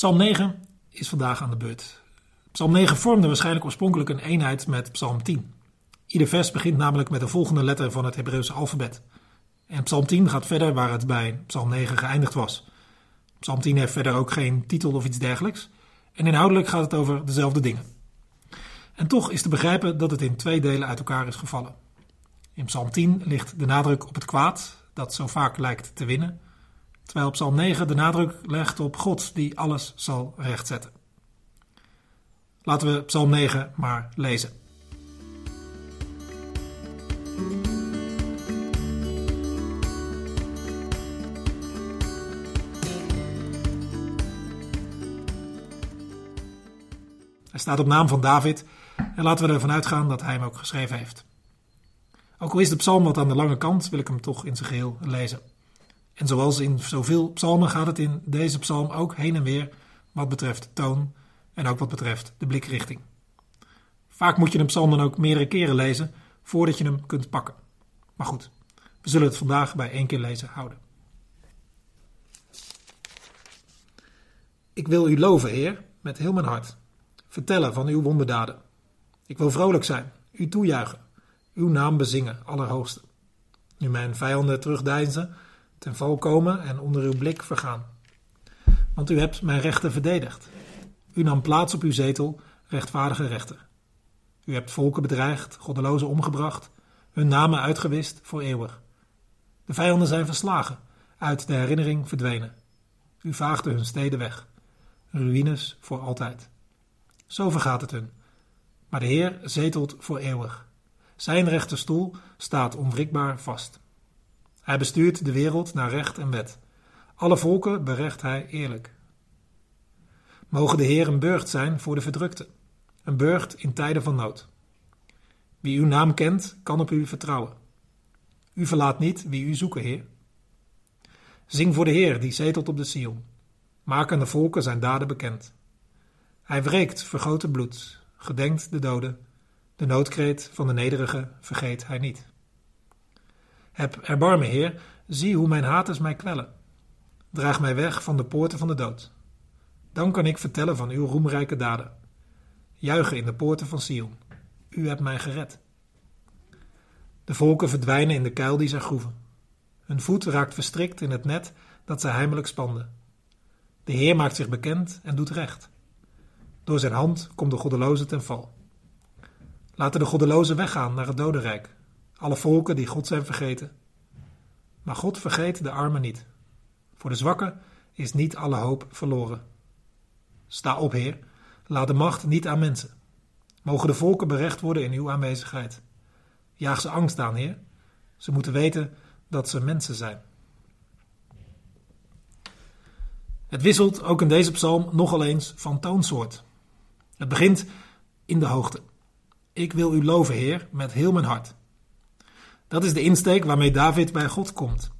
Psalm 9 is vandaag aan de beurt. Psalm 9 vormde waarschijnlijk oorspronkelijk een eenheid met Psalm 10. Ieder vers begint namelijk met de volgende letter van het Hebreeuwse alfabet. En Psalm 10 gaat verder waar het bij Psalm 9 geëindigd was. Psalm 10 heeft verder ook geen titel of iets dergelijks. En inhoudelijk gaat het over dezelfde dingen. En toch is te begrijpen dat het in twee delen uit elkaar is gevallen. In Psalm 10 ligt de nadruk op het kwaad, dat zo vaak lijkt te winnen, terwijl Psalm 9 de nadruk legt op God die alles zal rechtzetten. Laten we Psalm 9 maar lezen. Hij staat op naam van David en laten we ervan uitgaan dat hij hem ook geschreven heeft. Ook al is de psalm wat aan de lange kant, wil ik hem toch in zijn geheel lezen. En zoals in zoveel psalmen gaat het in deze psalm ook heen en weer wat betreft toon en ook wat betreft de blikrichting. Vaak moet je een psalm dan ook meerdere keren lezen voordat je hem kunt pakken. Maar goed, we zullen het vandaag bij één keer lezen houden. Ik wil u loven, Heer, met heel mijn hart. Vertellen van uw wonderdaden. Ik wil vrolijk zijn, u toejuichen, uw naam bezingen, Allerhoogste. Nu mijn vijanden terugdeinzen, ten val komen en onder uw blik vergaan. Want u hebt mijn rechten verdedigd. U nam plaats op uw zetel, rechtvaardige rechter. U hebt volken bedreigd, goddelozen omgebracht, hun namen uitgewist voor eeuwig. De vijanden zijn verslagen, uit de herinnering verdwenen. U vaagde hun steden weg, ruïnes voor altijd. Zo vergaat het hun. Maar de Heer zetelt voor eeuwig. Zijn rechterstoel staat onwrikbaar vast. Hij bestuurt de wereld naar recht en wet. Alle volken berecht hij eerlijk. Mogen de Heer een burcht zijn voor de verdrukte, een burcht in tijden van nood. Wie uw naam kent, kan op u vertrouwen. U verlaat niet wie u zoeken, Heer. Zing voor de Heer die zetelt op de Sion. Maak aan de volken zijn daden bekend. Hij wreekt vergoten bloed, gedenkt de doden. De noodkreet van de nederige vergeet hij niet. Heb erbarmen, Heer, zie hoe mijn haters mij kwellen. Draag mij weg van de poorten van de dood. Dan kan ik vertellen van uw roemrijke daden. Juichen in de poorten van Sion. U hebt mij gered. De volken verdwijnen in de kuil die zij groeven. Hun voet raakt verstrikt in het net dat zij heimelijk spanden. De Heer maakt zich bekend en doet recht. Door zijn hand komt de goddeloze ten val. Laten de goddelozen weggaan naar het dodenrijk, alle volken die God zijn vergeten. Maar God vergeet de armen niet. Voor de zwakken is niet alle hoop verloren. Sta op, Heer, laat de macht niet aan mensen. Mogen de volken berecht worden in uw aanwezigheid. Jaag ze angst aan, Heer. Ze moeten weten dat ze mensen zijn. Het wisselt ook in deze psalm nogal eens van toonsoort. Het begint in de hoogte. Ik wil u loven, Heer, met heel mijn hart. Dat is de insteek waarmee David bij God komt.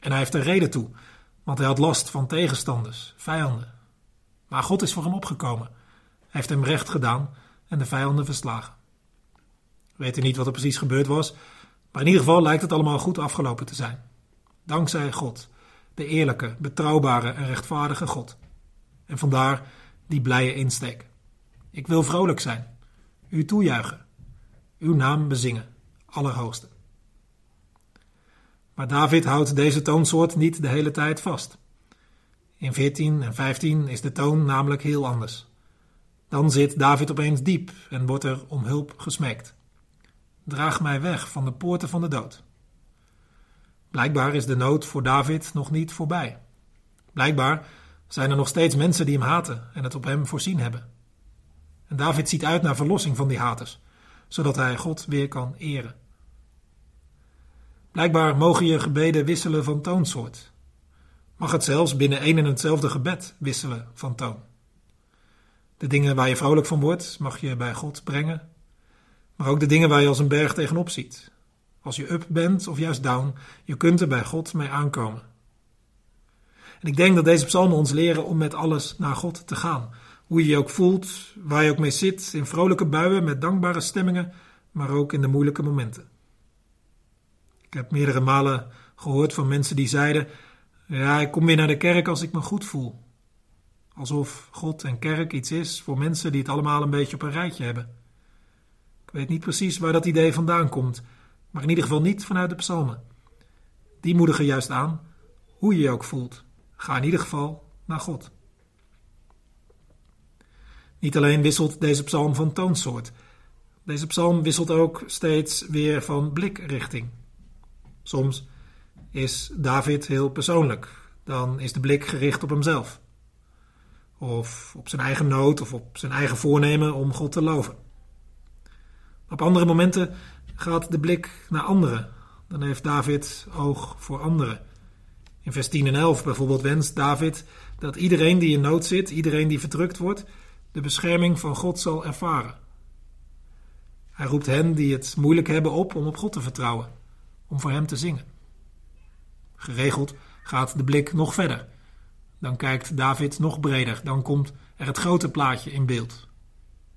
En hij heeft er reden toe, want hij had last van tegenstanders, vijanden. Maar God is voor hem opgekomen. Hij heeft hem recht gedaan en de vijanden verslagen. We weten niet wat er precies gebeurd was, maar in ieder geval lijkt het allemaal goed afgelopen te zijn. Dankzij God, de eerlijke, betrouwbare en rechtvaardige God. En vandaar die blije insteek. Ik wil vrolijk zijn, u toejuichen, uw naam bezingen, Allerhoogste. Maar David houdt deze toonsoort niet de hele tijd vast. In 14 en 15 is de toon namelijk heel anders. Dan zit David opeens diep en wordt er om hulp gesmeekt. Draag mij weg van de poorten van de dood. Blijkbaar is de nood voor David nog niet voorbij. Blijkbaar zijn er nog steeds mensen die hem haten en het op hem voorzien hebben. En David ziet uit naar verlossing van die haters, zodat hij God weer kan eren. Blijkbaar mogen je gebeden wisselen van toonsoort. Mag het zelfs binnen één en hetzelfde gebed wisselen van toon. De dingen waar je vrolijk van wordt, mag je bij God brengen. Maar ook de dingen waar je als een berg tegenop ziet. Als je up bent of juist down, je kunt er bij God mee aankomen. En ik denk dat deze psalmen ons leren om met alles naar God te gaan. Hoe je je ook voelt, waar je ook mee zit, in vrolijke buien met dankbare stemmingen, maar ook in de moeilijke momenten. Ik heb meerdere malen gehoord van mensen die zeiden: Ja, ik kom weer naar de kerk als ik me goed voel. Alsof God en kerk iets is voor mensen die het allemaal een beetje op een rijtje hebben. Ik weet niet precies waar dat idee vandaan komt, maar in ieder geval niet vanuit de psalmen. Die moedigen juist aan, hoe je je ook voelt. Ga in ieder geval naar God. Niet alleen wisselt deze psalm van toonsoort. Deze psalm wisselt ook steeds weer van blikrichting. Soms is David heel persoonlijk. Dan is de blik gericht op hemzelf. Of op zijn eigen nood of op zijn eigen voornemen om God te loven. Op andere momenten gaat de blik naar anderen. Dan heeft David oog voor anderen. In vers 10 en 11 bijvoorbeeld wenst David dat iedereen die in nood zit, iedereen die verdrukt wordt, de bescherming van God zal ervaren. Hij roept hen die het moeilijk hebben op om op God te vertrouwen, om voor Hem te zingen. Geregeld gaat de blik nog verder. Dan kijkt David nog breder, dan komt er het grote plaatje in beeld.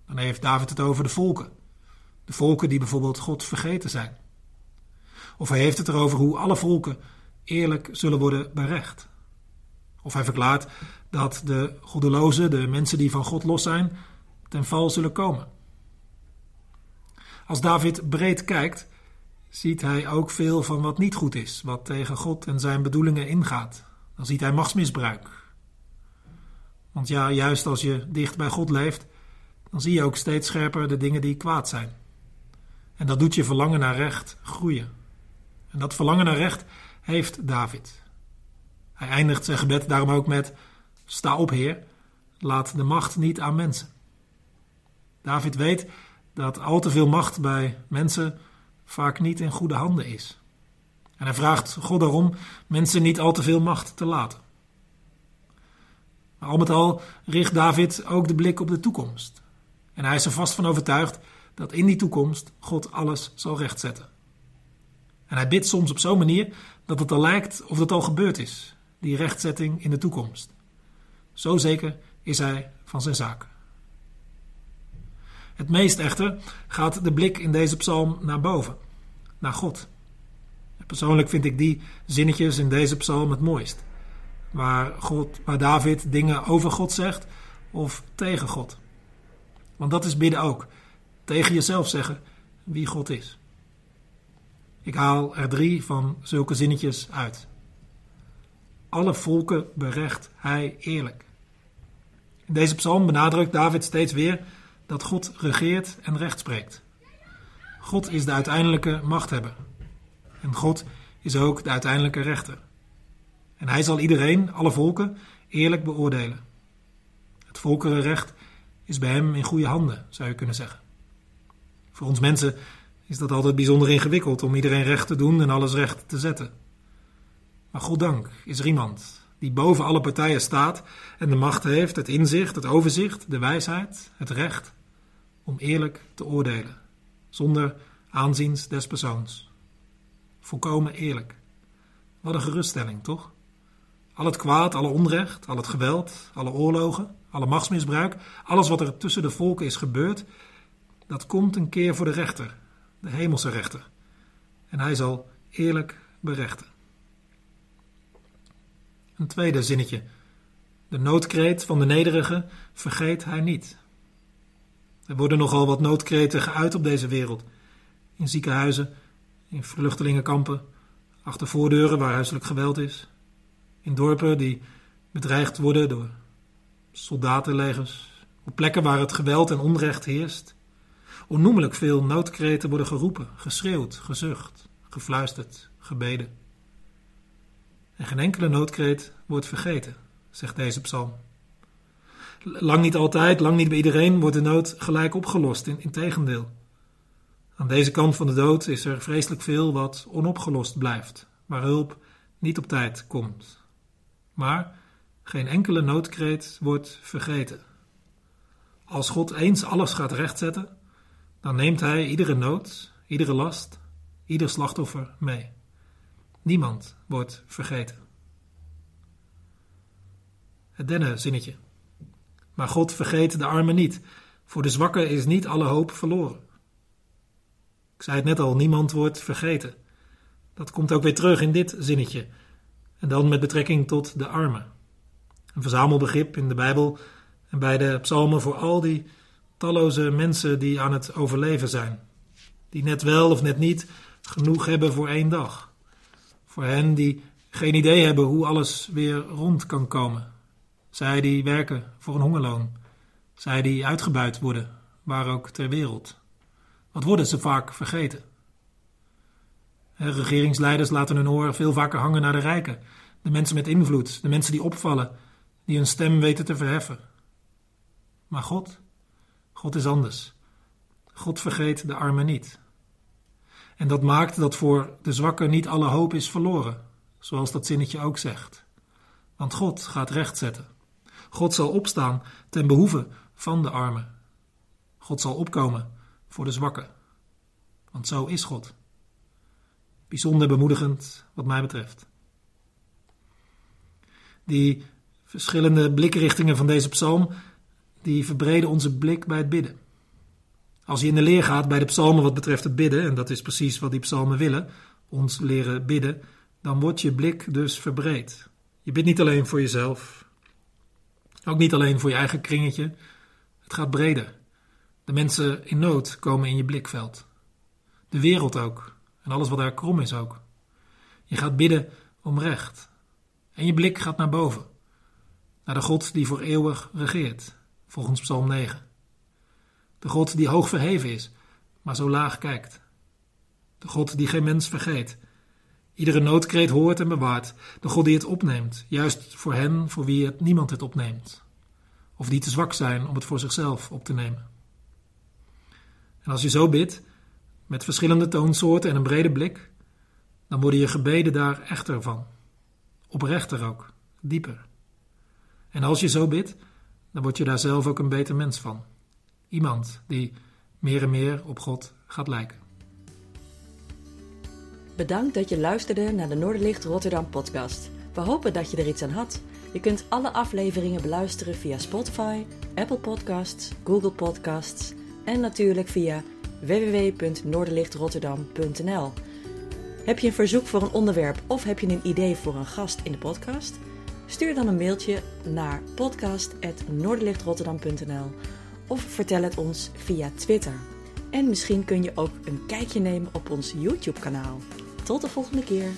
Dan heeft David het over de volken. De volken die bijvoorbeeld God vergeten zijn. Of hij heeft het erover hoe alle volken eerlijk zullen worden berecht. Of hij verklaart dat de goddelozen, de mensen die van God los zijn, ten val zullen komen. Als David breed kijkt, ziet hij ook veel van wat niet goed is, wat tegen God en zijn bedoelingen ingaat. Dan ziet hij machtsmisbruik. Want ja, juist als je dicht bij God leeft, dan zie je ook steeds scherper de dingen die kwaad zijn. En dat doet je verlangen naar recht groeien. En dat verlangen naar recht heeft David. Hij eindigt zijn gebed daarom ook met: Sta op, Heer, laat de macht niet aan mensen. David weet dat al te veel macht bij mensen vaak niet in goede handen is. En hij vraagt God daarom mensen niet al te veel macht te laten. Maar al met al richt David ook de blik op de toekomst. En hij is er vast van overtuigd dat in die toekomst God alles zal rechtzetten. En hij bidt soms op zo'n manier dat het al lijkt of het al gebeurd is, die rechtzetting in de toekomst. Zo zeker is hij van zijn zaken. Het meest echter gaat de blik in deze psalm naar boven, naar God. Persoonlijk vind ik die zinnetjes in deze psalm het mooist. Waar, God, waar David dingen over God zegt of tegen God. Want dat is bidden ook. Tegen jezelf zeggen wie God is. Ik haal er drie van zulke zinnetjes uit. Alle volken berecht hij eerlijk. In deze psalm benadrukt David steeds weer dat God regeert en recht spreekt. God is de uiteindelijke machthebber. En God is ook de uiteindelijke rechter. En hij zal iedereen, alle volken, eerlijk beoordelen. Het volkerenrecht is bij hem in goede handen, zou je kunnen zeggen. Voor ons mensen is dat altijd bijzonder ingewikkeld om iedereen recht te doen en alles recht te zetten. Maar goddank is er iemand die boven alle partijen staat en de macht heeft, het inzicht, het overzicht, de wijsheid, het recht om eerlijk te oordelen, zonder aanziens des persoons. Volkomen eerlijk. Wat een geruststelling, toch? Al het kwaad, alle onrecht, al het geweld, alle oorlogen, alle machtsmisbruik, alles wat er tussen de volken is gebeurd, dat komt een keer voor de rechter, de hemelse rechter. En hij zal eerlijk berechten. Een tweede zinnetje. De noodkreet van de nederige vergeet hij niet. Er worden nogal wat noodkreten geuit op deze wereld. In ziekenhuizen, in vluchtelingenkampen, achter voordeuren waar huiselijk geweld is. In dorpen die bedreigd worden door soldatenlegers. Op plekken waar het geweld en onrecht heerst. Onnoemelijk veel noodkreten worden geroepen, geschreeuwd, gezucht, gefluisterd, gebeden. En geen enkele noodkreet wordt vergeten, zegt deze psalm. Lang niet altijd, lang niet bij iedereen wordt de nood gelijk opgelost, in, tegendeel. Aan deze kant van de dood is er vreselijk veel wat onopgelost blijft, waar hulp niet op tijd komt. Maar geen enkele noodkreet wordt vergeten. Als God eens alles gaat rechtzetten, dan neemt Hij iedere nood, iedere last, ieder slachtoffer mee. Niemand wordt vergeten. Het derde zinnetje. Maar God vergeet de armen niet. Voor de zwakken is niet alle hoop verloren. Ik zei het net al, niemand wordt vergeten. Dat komt ook weer terug in dit zinnetje. En dan met betrekking tot de armen. Een verzamelbegrip in de Bijbel en bij de psalmen voor al die talloze mensen die aan het overleven zijn. Die net wel of net niet genoeg hebben voor één dag. Voor hen die geen idee hebben hoe alles weer rond kan komen. Zij die werken voor een hongerloon. Zij die uitgebuit worden, waar ook ter wereld. Wat worden ze vaak vergeten? Regeringsleiders laten hun oor veel vaker hangen naar de rijken, de mensen met invloed, de mensen die opvallen, die hun stem weten te verheffen. Maar God, God is anders. God vergeet de armen niet. En dat maakt dat voor de zwakken niet alle hoop is verloren, zoals dat zinnetje ook zegt. Want God gaat recht zetten. God zal opstaan ten behoeve van de armen. God zal opkomen voor de zwakken. Want zo is God. Bijzonder bemoedigend, wat mij betreft. Die verschillende blikrichtingen van deze psalm, die verbreden onze blik bij het bidden. Als je in de leer gaat bij de psalmen wat betreft het bidden, en dat is precies wat die psalmen willen, ons leren bidden, dan wordt je blik dus verbreed. Je bidt niet alleen voor jezelf, ook niet alleen voor je eigen kringetje, het gaat breder. De mensen in nood komen in je blikveld. De wereld ook, en alles wat daar krom is ook. Je gaat bidden om recht. En je blik gaat naar boven, naar de God die voor eeuwig regeert, volgens Psalm 9. De God die hoog verheven is, maar zo laag kijkt. De God die geen mens vergeet. Iedere noodkreet hoort en bewaart. De God die het opneemt, juist voor hen voor wie het niemand het opneemt. Of die te zwak zijn om het voor zichzelf op te nemen. En als je zo bidt, met verschillende toonsoorten en een brede blik, dan worden je gebeden daar echter van. Oprechter ook, dieper. En als je zo bidt, dan word je daar zelf ook een beter mens van. Iemand die meer en meer op God gaat lijken. Bedankt dat je luisterde naar de Noorderlicht Rotterdam podcast. We hopen dat je er iets aan had. Je kunt alle afleveringen beluisteren via Spotify, Apple Podcasts, Google Podcasts en natuurlijk via www.noorderlichtrotterdam.nl. Heb je een verzoek voor een onderwerp of heb je een idee voor een gast in de podcast? Stuur dan een mailtje naar podcast.noorderlichtrotterdam.nl of vertel het ons via Twitter. En misschien kun je ook een kijkje nemen op ons YouTube-kanaal. Tot de volgende keer.